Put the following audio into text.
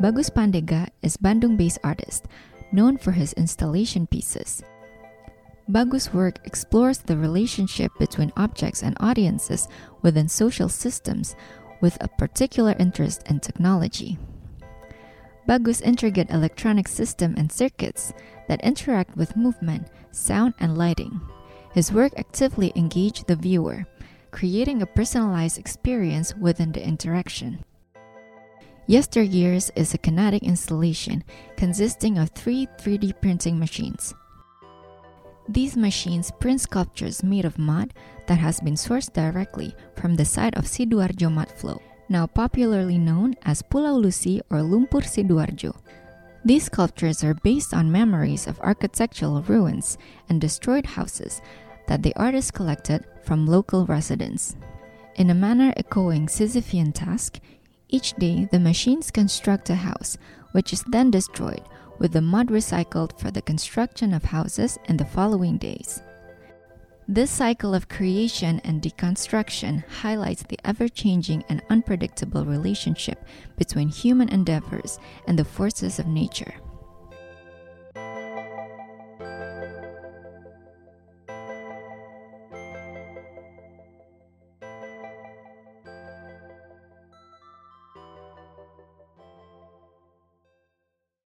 Bagus Pandega is Bandung-based artist, known for his installation pieces. Bagus' work explores the relationship between objects and audiences within social systems with a particular interest in technology. Bagus' intricate electronic system and circuits that interact with movement, sound, and lighting. His work actively engage the viewer, creating a personalized experience within the interaction. Yesteryears is a kinetic installation consisting of three 3D printing machines. These machines print sculptures made of mud that has been sourced directly from the site of Sidoarjo mud flow, now popularly known as Pulau Lusi or Lumpur Sidoarjo. These sculptures are based on memories of architectural ruins and destroyed houses that the artist collected from local residents. In a manner echoing Sisyphean task, each day, the machines construct a house, which is then destroyed, with the mud recycled for the construction of houses in the following days. This cycle of creation and deconstruction highlights the ever changing and unpredictable relationship between human endeavors and the forces of nature.